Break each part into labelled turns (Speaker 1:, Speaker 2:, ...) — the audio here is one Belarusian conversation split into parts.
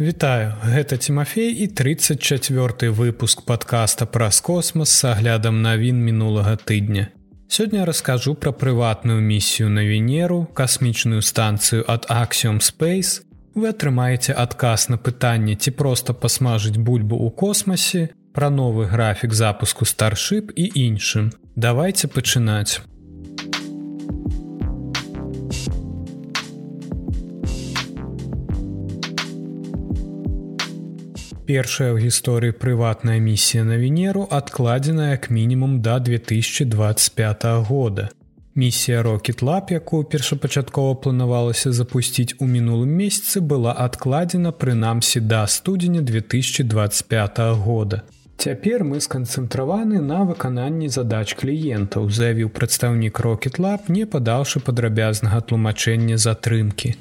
Speaker 1: Вітаю, гэта Тимофей і 34 выпуск подкаста праз космас с аглядам навін мінулага тыдня. Сёння раскажу пра прыватную місію на Венеру, касмічную станцыю ад Axiom Space. Вы атрымаеце адказ на пытанне ці проста пасмажыць бульбу ў космасе, пра новы графік запуску старship і іншым. Давайте пачынаць. Першая ў гісторыі прыватная місія на венеру адкладзеная як мінімум да 2025 года. Місія рокетлап, якую першапачаткова планавалася запусціць у мінулым месяцы была адкладзена прынамсі да студзеня 2025 года. Цяпер мы сканцэнтраваны на выкананні задач кліентаў, заявіў прадстаўнік рокетлап, не падаўшы падрабязнага тлумачэння затрымкі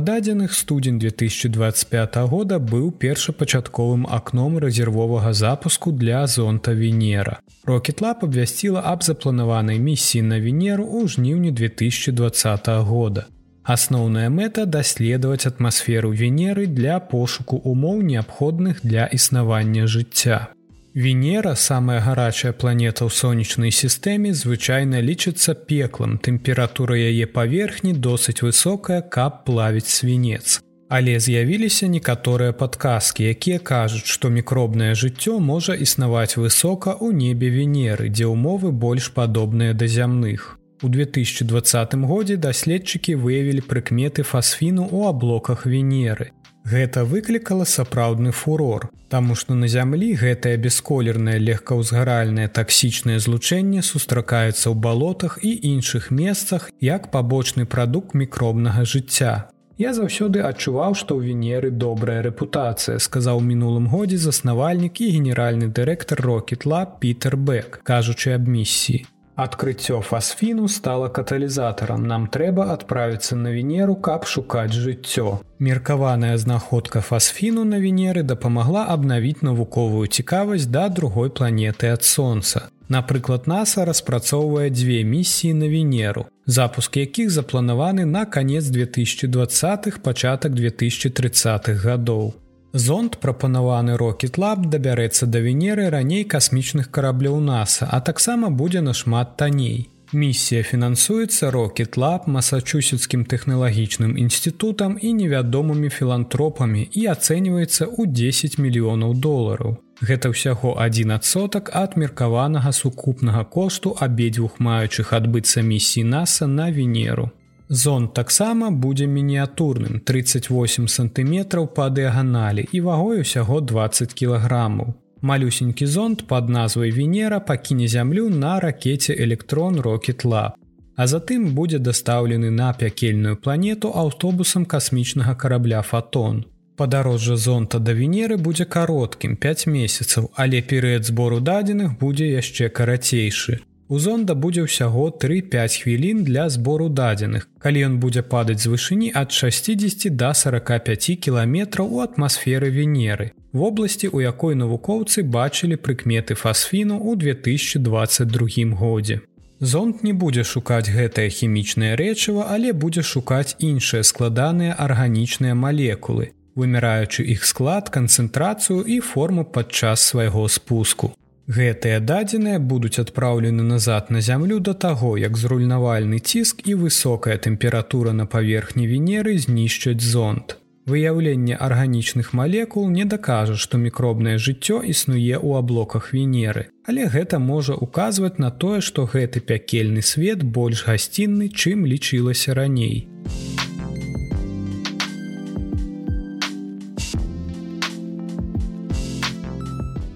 Speaker 1: дадзеных студзень 2025 года быў першапачатковым акном рэзервовага запуску для зонта венера. Рокетлап абвясціла аб запланаванай місіі на венеру ў жніўні 2020 года. Асноўная мэта даследаваць атмасферу венеры для пошуку умоў неабходных для існавання жыцця Венера, самая гарачая планета ў сонечнай сістэме, звычайна лічыцца пеклам. Тэмпература яе паверхні досыць высокая, каб плавіць свінец. Але з'явіліся некаторыя падказкі, якія кажуць, што мікробнае жыццё можа існаваць высока ў небе Венеры, дзе ўмовы больш падобныя да зямных. У 2020 годзе даследчыкі выявілі прыкметы фасфіну ў аблоках Венеры. Гэта выклікала сапраўдны фурор, Таму што на зямлі гэтае бясколернае легкаўзгаральнае таксічнае злучэнне сустракаецца ў балотах і іншых месцах як пабочны прадукт мікробнага жыцця. Я заўсёды адчуваў, што ў венеры добрая рэпутацыя, сказаў мінулым годзе заснавальнік і генеральны дырэктар Рокетла Пітер Бэк, кажучы аб місіі. Адкрыццё фасфіну стала каталізатарам. Нам трэба адправіцца на венеру, каб шукаць жыццё. Меркаваная знаходка фасфіну на венеры дапамагла абнавіць навуковую цікавасць да другой планеты ад сонца. Напрыклад, NASAа распрацоўвае дзве місіі на венеру, запуск якіх запланаваны на канец 2020 пачатак 2030х гадоў. Зонд прапанаваны рокетлап дабярэцца да венеры раней касмічных караблёў NASAа, а таксама будзе нашмат танней. Місія фінансуецца рокетлап масачусецкім тэхналагічным інстытутам і невядомымі філантропамі і ацэньваецца ў 10 мільёнаў долараў. Гэта ўсяго адзін адсотак ад меркаванага сукупнага кошту абедзвюх маючых адбыцца місіі NASAа на венеру. Зон таксама будзе мініатурным 38 сантыметраў па дыяганалі і вагой усяго 20 кілаграмаў. Малюсенькі зонт пад назвай Венера пакіне зямлю на ракете электрон Рокетла. А затым будзе дастаўлены на пякельную планету аўтобусам касмічнага карабля фотон. Падарожжа зонта да Венеры будзе кароткім 5 месяцаў, але перыяд збору дадзеных будзе яшчэ карацейшы. У зонда будзе ўсяго 3-5 хвілін для збору дадзеных. Калі ён будзе падаць з вышыні ад 60 до 45 кіламетраў у атмасферы Венеры. Вобласці, у якой навукоўцы бачылі прыкметы фасфіну ў 2022 годзе. Зонт не будзе шукаць гэтае хімічнае рэчыва, але будзе шукаць іншыя складаныя арганічныя малекулы, вымираючы іх склад, канцэнтрацыю і форму падчас свайго спуску. Гэтыя дадзеныя будуць адпраўлены назад на зямлю да таго, як зруйнавальны ціск і высокая тэмпература на паверхні венеры знішчаць зонд. Выяўленне арганічных малекул не дакажа, што мікробнае жыццё існуе ў аблоках венеры, але гэта можа указваць на тое, што гэты пякельны свет больш гасцінны, чым лічылася раней.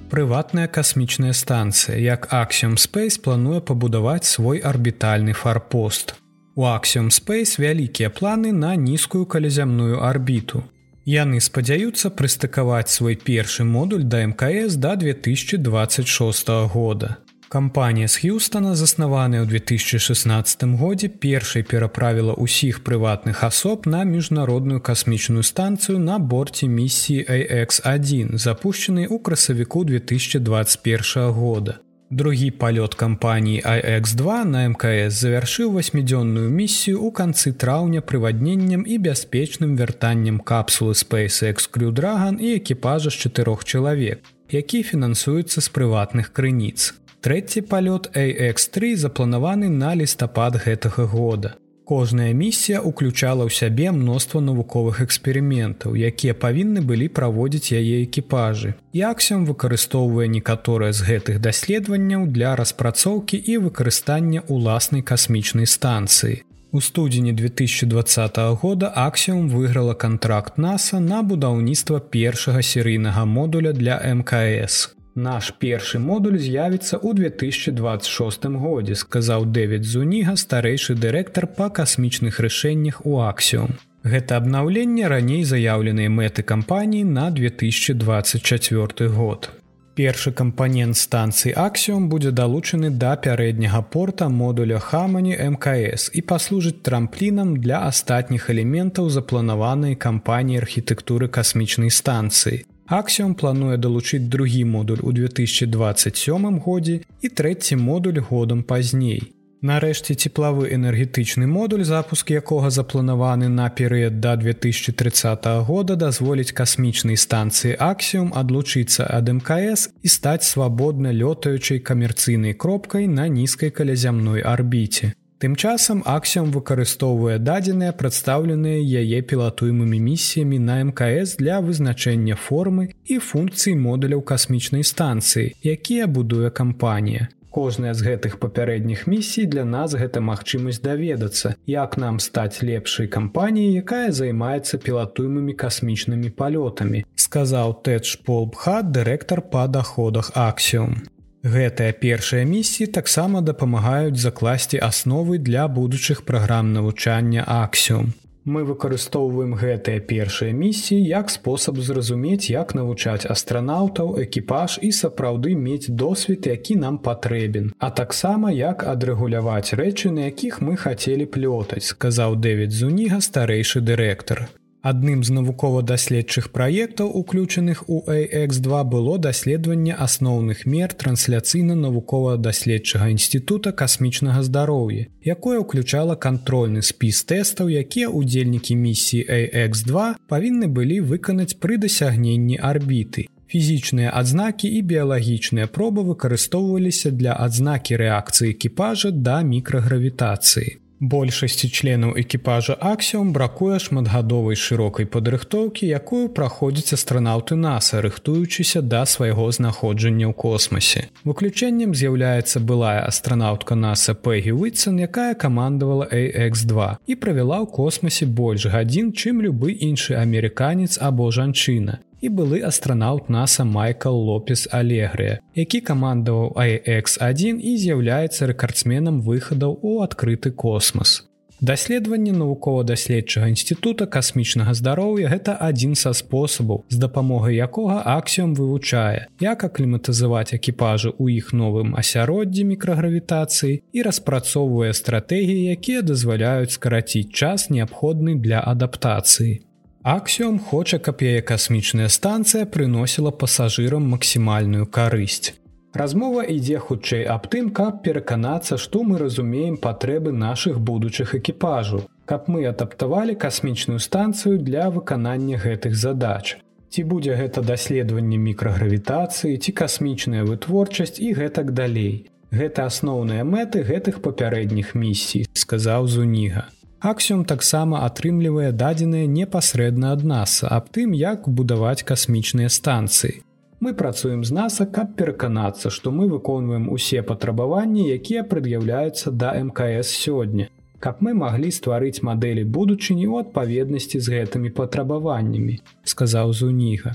Speaker 1: Прыватная касмічная станцыя, як Axiom Space плануе пабудаваць свой арбітальны фарпост. У Axiom Space вялікія планы на нізкую калязямную арбіту. Яны спадзяюцца прыстыкаваць свой першы модуль да МКС да 2026 года. Кампанія з Х'юстона, заснаваная ў 2016 годзе, першай пераправіла ўсіх прыватных асоб на міжнародную касмічную станцыю на борце місіі AX1, запущенай у красавіку 2021 года. Другі палёт кампаніі IX2 на мкс завяршыў васьмідзённую місію ў канцы траўня прывадненнем і бяспечным вяртаннем капсулы SpaceX Крюдраган і экіпажа з чатырох чалавек, які фінансуецца з прыватных крыніц. Трэці палёт AX3 запланаваны на лістапад гэтага года. Кожная місія ўключала ў сябе мноства навуковых эксперыментаў, якія павінны былі праводзіць яе экіпажы. Яксям выкарыстоўвае некаторыя з гэтых даследаванняў для распрацоўкі і выкарыстання ўласнай касмічнай станцыі. У студзені 2020 года Аксіум выйграла кантракт NASAа на будаўніцтва першага серыйнага модуля для МКС. Наш першы модуль з'явіцца ў 2026 годзе, сказаў Дэвід Зуніга, старэйшы дырэктар па касмічных рашэннях у Аксіум. Гэта абнаўленне раней заяўленыя мэты кампаніі на 2024 год. Першы кампанент станцыі Аксіум будзе далучаны да пярэдняга порта модуля Хамані МКС і паслужыць трамплінам для астатніх элементаў запланаванай кампаніі архітэктуры касмічнай станцыі. Аксіум плануе далучыць другі модуль у 2027 годзе і трэці модуль годам пазней. Нарэшце цеплавы энергетычны модуль, запуск якога запланаваны на перыяд да 2030 года дазволіць касмічнай станцыі Аксіум адлучыцца ад МКС і стаць свабодна лётаючай камерцыйнай кропкай на нізкай калязямной арбіце. Тым часам Аксіум выкарыстоўвае дадзеныя прадстаўленыя яе пілатуемымі місіямі на мкс для вызначэння формы і функцый модуляў касмічнай станцыі, якія будуе кампанія. Кожная з гэтых папярэдніх місій для нас гэта магчымасць даведацца, як нам стаць лепшай кампаніяй, якая займаецца пілатуемымі касмічнымі палётамі, сказаў Тэдж Полбхат, дырэктар па даходах Аксіум. Гэтыя першыя місіі таксама дапамагаюць закласці асновы для будучых праграм навучання аксіум. Мы выкарыстоўваем гэтыя першыя місіі як спосаб зразумець, як навучаць астранаўтаў, экіпаж і сапраўды мець досвед, які нам патрэбен, а таксама як адрэгуляваць рэчы, на якіх мы хацелі плётаць, сказаў Дэвід Зуніга старэйшы дырэктар. Адным з навукова-даследчых праектаў, уключаных у AX2 было даследаванне асноўных мер трансляцыйна-навукова-даследчага інстытута касмічнага здароўя, якое ўключала кантрольны спіс тэстаў, якія ўдзельнікі місіі AX2 павінны былі выканаць пры дасягненні арбіты. Фізічныя адзнакі і біялагічныя пробы выкарыстоўваліся для адзнакі рэакцыі экіпажа да мікрагравітацыі. Большасці членаў экіпажа аксіум бракуе шматгадовай шырокай падрыхтоўкі, якую праходзіць астранаўты NASAа, рыхтуючыся да свайго знаходжання ў космосе. Выключэннем з'яўляецца былая астранаўтка NASAа Пегі Уитсон, якая камандавала AX2 і правяла ў космосе больш гадзін, чым любы іншы амерыканец або жанчына і былы астранаўт NASAа Майкл Лопес Алегрыя, які камандаваў AX1 і з'яўляецца рэкардсменам выхадаў у адкрыты космас. Даследаванне навукова-даследчага інстытута касмічнага здароўя гэта адзін са спосабаў, з дапамогай якога аксіум вывучае, як акліматызаваць экіпажы ў іх новым асяроддзі мікрагравітацыі і распрацоўвае стратэгіі, якія дазваляюць скараціць час неабходны для адаптацыі. Аксіум хоча, каб яе касмічная станцыя прыносіла пасажырам максімальную карысць. Размова ідзе хутчэй аб тым, каб пераканацца, што мы разумеем патрэбы нашых будучых экіпажаў, каб мы адаптавалі касмічную станцыю для выканання гэтых задач. Ці будзе гэта даследаванне мікрагравітацыі, ці касмічная вытворчасць і гэтак далей. Гэта асноўныя мэты гэтых папярэдніх місій, сказаў Зуніга. Аксіум таксама атрымлівае дадзеныя непасрэдна ад нас аб тым, як будаваць касмічныя станцыі. Мы працуем з NASAа, каб пераканацца, што мы выконваем усе патрабаванні, якія прад'яўляюцца да мкс сёння, каб мы маглі стварыць мадэлі будучыні ў адпаведнасці з гэтымі патрабаваннямі, сказаў Зуніга.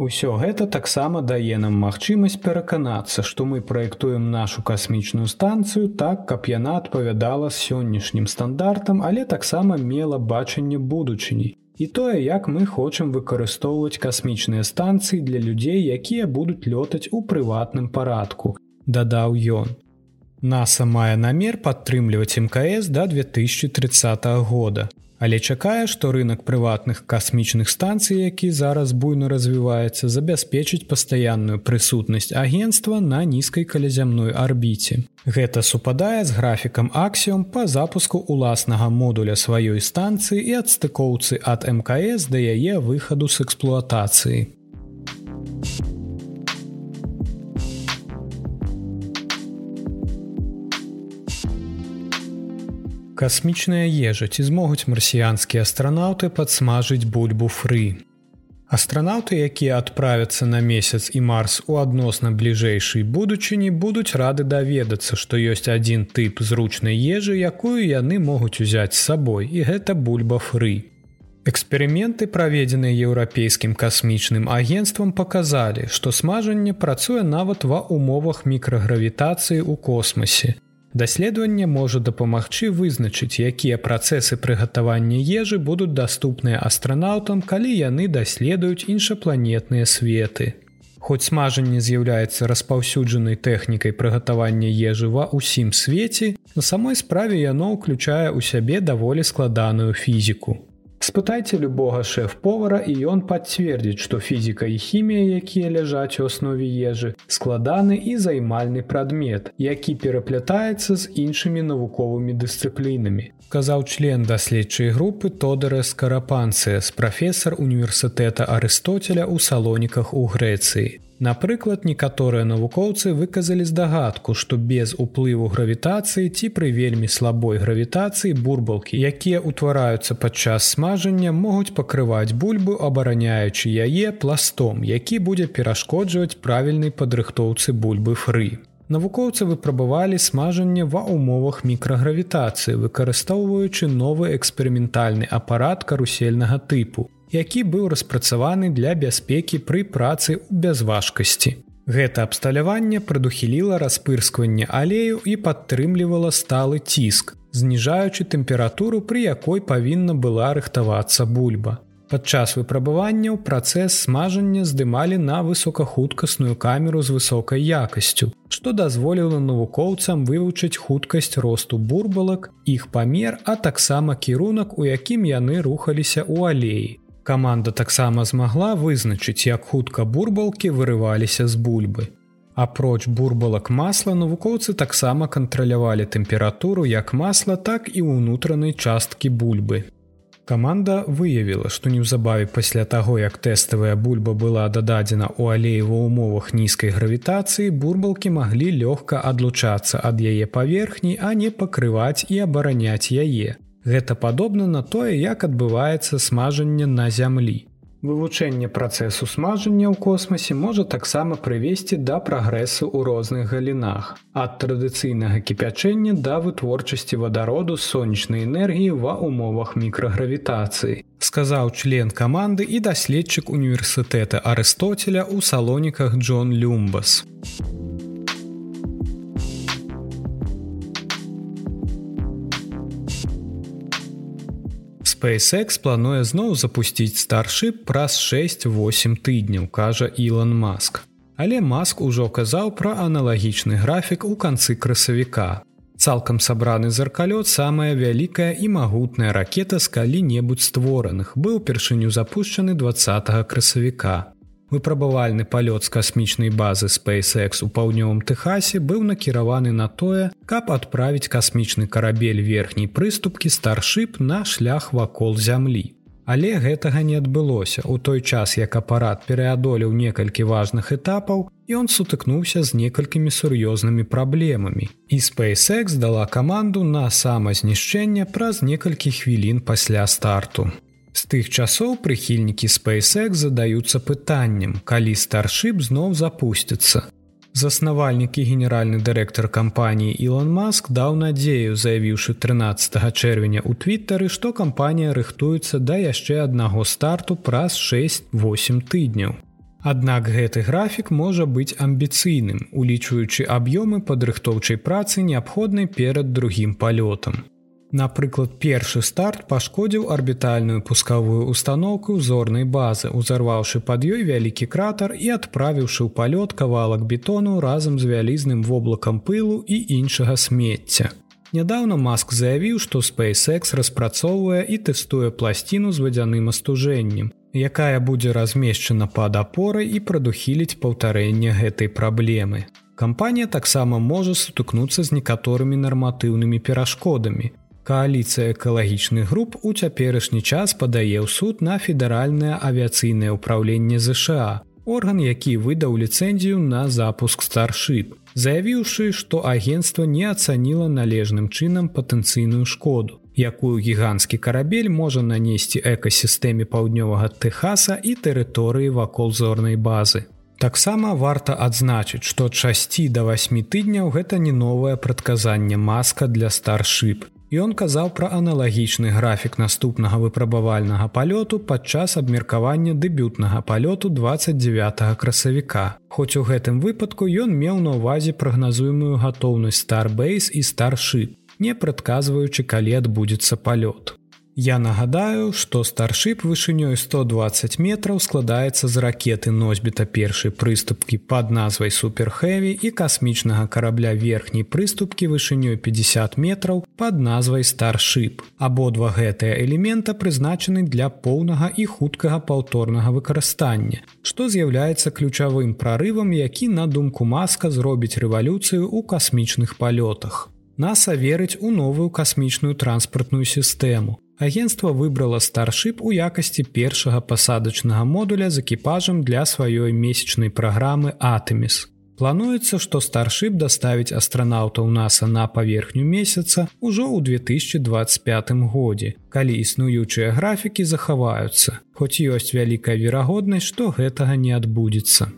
Speaker 1: Усё гэта таксама дае нам магчымасць пераканацца, што мы праектуем нашу касмічную станцыю так, каб яна адпавядала сённяшнім стандартам, але таксама мела бачанне будучыні. І тое, як мы хочам выкарыстоўваць касмічныя станцыі для людзей, якія будуць лётаць у прыватным парадку, дадаў ён. NASAа мае намер падтрымліваць мкС да 2030 года. Але чакае, што рынок прыватных касмічных станцый, які зараз буйна развіваецца, забяспечыць пастаянную прысутнасць агенства на нізкай калязямной арбіце. Гэта супадае з графікам аксіум па запуску уласнага модуля сваёй станцыі і адстыкоўцы ад мкс да яе выхаду з эксплуатацыі. Касмічная ежа ці змогуць марсіянскія астранаўты падсмажыць бульбу фры. Астранаўты, якія адправяцца на месяц і марс у адносна бліжэйшай будучыні будуць рады даведацца, што ёсць адзін тып зручнай ежы, якую яны могуць узяць з сабой і гэта бульба фры. Эксперыменты, праведзеныя еўрапейскім касмічным агенствам паказалі, што смажанне працуе нават ва умовах мікрагравітацыі ў космосе. Даследаванне можа дапамагчы вызначыць, якія працэсы прыгатавання ежы будуць даступныя астранаўтам, калі яны даследуюць іншапланетныя светы. Хоць смажанне з'яўляецца распаўсюджанай тэхнікай прыгатавання ежы ва ўсім свеце, на самой справе яно ўключае ў сябе даволі складаную фізіку. Спытайце любога шэф-повара і ён пацвердзіць, што фізіка і хімія, якія ляжаць у аснове ежы, складаны і займальны прадмет, які пераплятаецца з іншымі навуковымі дысцыплінамі. Казаў член даследчай групы Тодерас Карапанцыя з прафесар універсітэта Арыстотеля ў салоніках у Грэцыі. Напрыклад, некаторыя навукоўцы выказалі здагадку, што без уплыву гравітацыі ці пры вельмі слабой гравітацыі бурбалкі, якія ўтвараюцца падчас смажання, могуць пакрываць бульбу, абараняючы яе пластом, які будзе перашкоджваць правільнай падрыхтоўцы бульбы фры. Навукоўцы выпрабавалі смажанне ва ўмовах мікрагравітацыі, выкарыстоўваючы новы эксперыментальны апарат карусельнага тыпу які быў распрацаваны для бяспекі пры працы ў бязважкасці. Гэта абсталяванне прадухіліла распырскванне алею і падтрымлівала сталы ціск, зніжаючы тэмпературу, пры якой павінна была рыхтавацца бульба. Падчас выпрабаванняў працэс смажання здымалі на высокахуткасную камеру з высокай якасцю, што дазволіла навукоўцам вывучыць хуткасць росту бурбалак, іх памер, а таксама кірунак, у якім яны рухаліся ў алеі. Каманда таксама змагла вызначыць, як хутка бурбалкі вырываліся з бульбы. Апроч бурбалак масла навукоўцы таксама кантралявалі тэмпературу як масла, так і ўнутранай часткі бульбы. Каманда выявіла, што неўзабаве пасля таго, як тэставая бульба была дададзена ў алеі ва ўмовах нізкай гравітацыі, бурбалкі маглі лёгка адлучацца ад яе паверхні, а не пакрываць і абараняць яе. Гэта падобна на тое, як адбываецца смажанне на зямлі. Вывучэнне працэсу смажання ў космасе можа таксама прывесці да прагрэсу ў розных галінах, ад традыцыйнага кіпячэння да вытворчасці вадароду сонечнай энергіі ва ўмовах мікрагравітацыі. Сказаў член каманды і даследчык універсітэта Арыстотеля ў салоніках Джон Люмбас. SpaceX плануе зноў запусціць старship праз 6-8 тыдняў, кажа Ілон Маск. Але Маск ужо казаў пра аналагічны графік у канцы красавіка. Цалкам сабраны зеркалёт самая вялікая і магутная ракета з калі-небудзь створаных быў упершыню запущены 20 красавіка. Выпрабавальны палёт з касмічнай базы SpaceX у паўднёвым Тэхасе быў накіраваны на тое, каб адправіць касмічны карабель верхняй прыступкі старship на шлях вакол зямлі. Але гэтага не адбылося. У той час, як апарат пераадолеў некалькі важных этапаў, ён сутыкнуўся з некалькімі сур'ёзнымі праблемамі. І SpaceX дала каманду на самазнішчэнне праз некалькі хвілін пасля старту. З тых часоў прыхільнікі SpaceX задаюцца пытаннем, калі старship зноў запусціцца. Заснавальнік і генеральны дырэктар кампаніі Ілон Маск даў надзею, заявіўшы 13 чэрвеня ў твиттары, што кампанія рыхтуецца да яшчэ аднаго старту праз 6-8 тыдняў. Аднак гэты графік можа быць амбіцыйным, улічваючы аб'ёмы падрыхтоўчай працы неабходнай перад другім палётам. Напрыклад, першы старт пашкодзіў арбітальную пускавую установку зорнай базы, узарваўшы пад ёй вялікі кратар і адправіўшы ў палёт кавалак бетону разам з вялізным воблакам пылу і іншага смецця. Нядаўна Маск заявіў, што SpaceX распрацоўвае і тэстуе пласціну з вадзяным астужэннем, якая будзе размешчана пад апорай і прадухіліць паўтарэнне гэтай праблемы. Кампанія таксама можа сутыкнуцца з некаторымі нарматыўнымі перашкодамі. Кааліцыя экалагічных груп у цяперашні час падае ў суд на федэральнае авіяцыйнае ўправленне ЗША, орган, які выдаў ліцэнзію на запуск старшып, заявіўшы, што агенцтва не ацаніла належным чынам патэнцыйную шкоду якую гіганцкі карабель можа нанесці экасістэме паўднёвага Тэхаса і тэрыторыі вакол зорнай базы. Таксама варта адзначыць, што часці да васьмі тыдняў гэта не новае прадказанне маска для старшып. Ён казаў пра аналагічны графік наступнага выпрабавальнага палёту падчас абмеркавання дэбютнага палёту 29 красавіка. Хоць у гэтым выпадку ён меў на ўвазе прагназуемую гатоўнасць Старбейс і старшып не прадказваючы, калі адбудзецца палёт. Я нагадаю, што старшып вышынёй 120 метраў складаецца з ракеты носьбіта першай прыступкі пад назвай суперхэві і касмічнага карабля верхняй прыступкі вышынёй 50 метраў пад назвай старшып. Абодва гэтыя элемента прызначаны для поўнага і хуткага паўторнага выкарыстання, што з'яўляецца ключавым прарывам, які на думку маска зробіць рэвалюцыю ў касмічных палётах. NASA верыць у новую касмічную транспартную сістэму. Агенцтва выбрала старшып у якасці першага пасадачнага модуля з экіпажам для сваёй месячнай праграмы Атэміс. Плануецца, што старшып даставіць астранаўтаў NASAа на паверхню месяца ўжо ў 2025 годзе, калі існуючыя графікі захаваюцца, хоць ёсць вялікая верагоднасць, што гэтага не адбудзецца.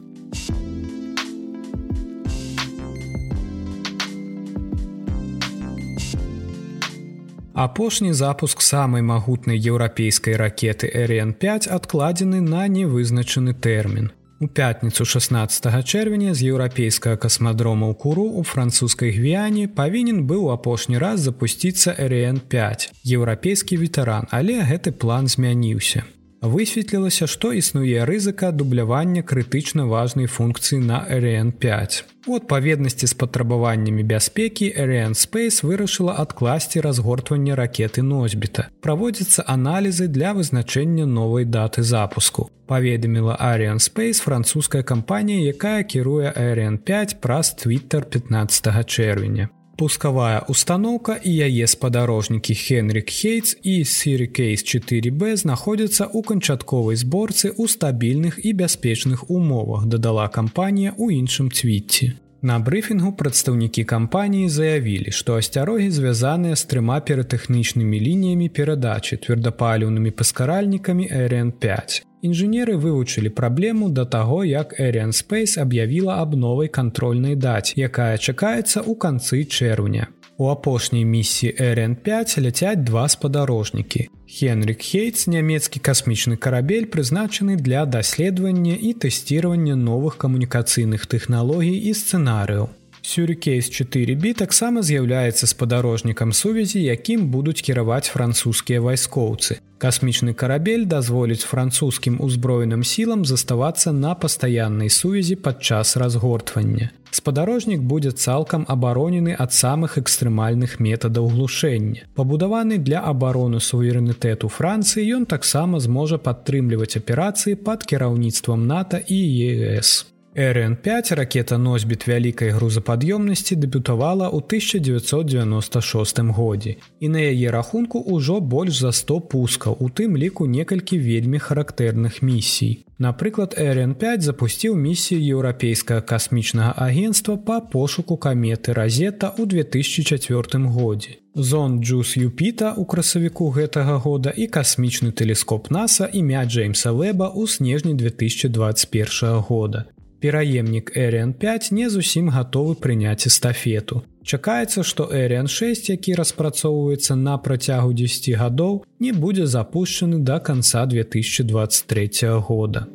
Speaker 1: Апошні запуск самай магутнай еўрапейскай ракеты РН5 адкладзены на невызначаны тэрмін. У пятніцу 16 чэрвеня з еўрапейскага касмадрома ў куру у французскай гвіяне павінен быў апошні раз запусціцца РН5. Еўрапейскі ветэран, але гэты план змяніўся высветлілася, што існуе рызыка дублявання крытычна важнай функцыі на RN5. У адпаведнасці з патрабаваннямі бяспекі RN Space вырашыла адкласці разгортвання ракеты носьбіта. Праводзяцца аналізы для вызначэння новай даты запуску. Паведаміла Arian Space французская кампанія, якая кіруе RN5 праз Twitter 15 чэрвеня пускавая установка і яе спадарожнікі Хенрик Хейтс і Сірикейс 4B знаходзяцца ў канчатковай зборцы ў стабільных і бяспечных умовах, дадала кампанія ў іншым цвіце. На брыфінгу прадстаўнікі кампаніі заявілі, што асцярогі звязаныя з трыма ператэхнічнымі лініямі перадачы твердапаліўнымі паскаральнікамі RN5. Інжынеры вывучылі праблему да таго, як Arian Space аб'явіла аб новай кантрольнай даце, якая чакаецца ў канцы чэрвня. У апошняй місіі RN5 ляцяць два спадарожнікі. Хенрик Хейтс, нямецкі касмічны карабель, прызначаны для даследавання і тэсціравання новых камунікацыйных тэхналогій і сцэнарыяў. Сюрікейс 4B таксама з'яўляецца спадарожнікам сувязі, якім будуць кіраваць французскія вайскоўцы. Касмічны карабель дазволіць французскім узброеным сілам заставацца на пастаяннай сувязі падчас разгортвання. Спадарожнік будзе цалкам абаронены ад самых экстрэмальных метадаў глушэння. Пабудаваны для абароны суверэнітэту Францыі ён таксама зможа падтрымліваць аперацыі пад кіраўніцтвам НАТО і ЕС. РН5 ракета носьбіт вялікай грузапад'ёмнасці дэбютавала ў 1996 годзе. І на яе рахунку ўжо больш за 100 пускаў, у тым ліку некалькі вельмі характэрных місій. Напрыклад, РН5 запусціў місію еўрапейскага касмічнага агенства па пошуку каметы Разета ў 2004 годзе. Зон Джус Юпіта ў красавіку гэтага года і касмічны тэлескоп NASAа імя Джеймса Вэба ў снежні 2021 года пераемнік Рн5 не зусім гатовы прыняць эстафету. Чакаецца, што Рн6, які распрацоўваецца на працягу 10 гадоў, не будзе запущены да канца 2023 года.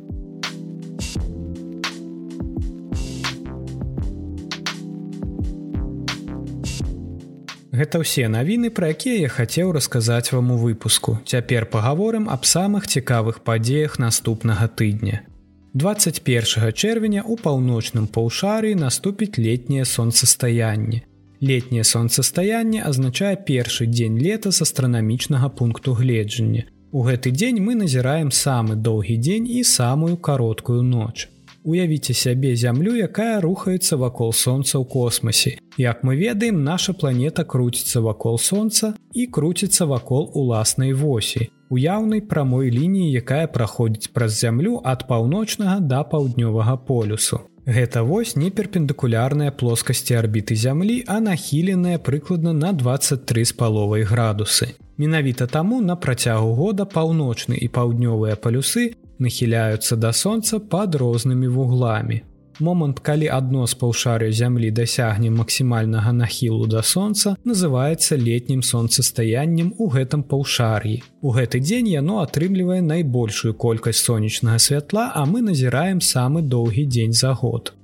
Speaker 1: Гэта ўсе навіны, пра якія я хацеў расказаць вам у выпуску. Цяпер пагаворым аб самых цікавых падзеях наступнага тыдня. 21 чэрвеня у паўночным паўшарыі наступіць летняе сонцастаянне. Летняе сонцастаянне азначае першы дзень лета з астранамічнага пункту гледжання. У гэты дзень мы назіраем самы доўгі дзень і самую кароткую ноч. Уявіце сябе зямлю, якая рухаецца вакол сонца ў космосе. Як мы ведаем, наша планета круціцца вакол сонца і круціцца вакол уласнай восі. У яўнай прамой лініі, якая праходзіць праз зямлю ад паўночнага да паўднёвага полюсу. Гэта вось не перпендыкулярныя плоскасці арбіты зямлі, а нахіленыя прыкладна на 23 з паловай градусы. Менавіта таму на працягу года паўночны і паўднёвыя палюсы нахіляюцца да сонца пад рознымі вугламі. Момант, калі адно з паўшаря зямлі дасягне максімальнага нахілу да сонца, называецца летнім сонцастаяннем у гэтым паўшар'і. У гэты дзень яно атрымлівае найбольшую колькасць сонечнага святла, а мы назіраем самы доўгі дзень за год.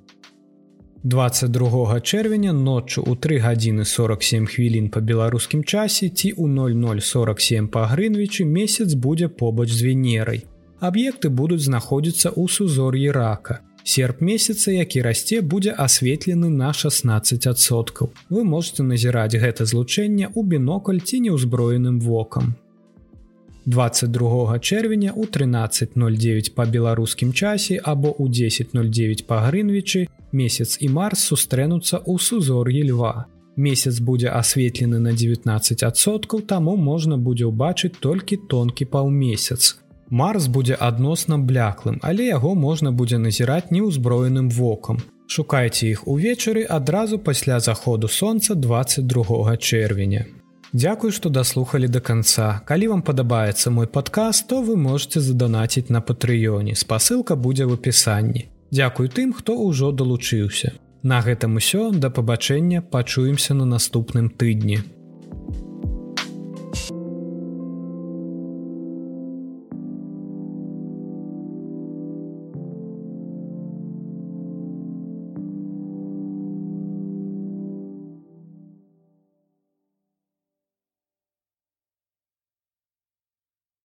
Speaker 1: 22 чэрвеня ноччу ў 3 гадзіны 47 хвілін па беларускім часе ці ў 0047 па грынвічы месяц будзе побач з венерай аб'екты будуць знаходзіцца ў сузор'і рака. Серп месяца, які расце, будзе асветлены на 16соткаў. Вы можете назіраць гэта злучэнне ў бінокль ці неўзброеным вокам. 22 чэрвеня у 1309 па беларускім часе або ў 1009 па грынвічы месяц і марс сустрэнуцца ў сузор'і льва. Месяц будзе асветлены на 19соткаў, таму можна будзе ўбачыць толькі тонкі паўмесяц. Марс будзе адносна бляклым, але яго можна будзе назіраць неўзброеным вокам. Шукайце іх увечары адразу пасля заходу сонца 22 чэрвеня. Дзякуй, што даслухалі да канца. Калі вам падабаецца мой падказ, то вы можете заданаціць на патрыёне. Спасылка будзе в апісанні. Дзякуй тым, хто ўжо далучыўся. На гэтым усё да пабачэння пачуемся на наступным тыдні.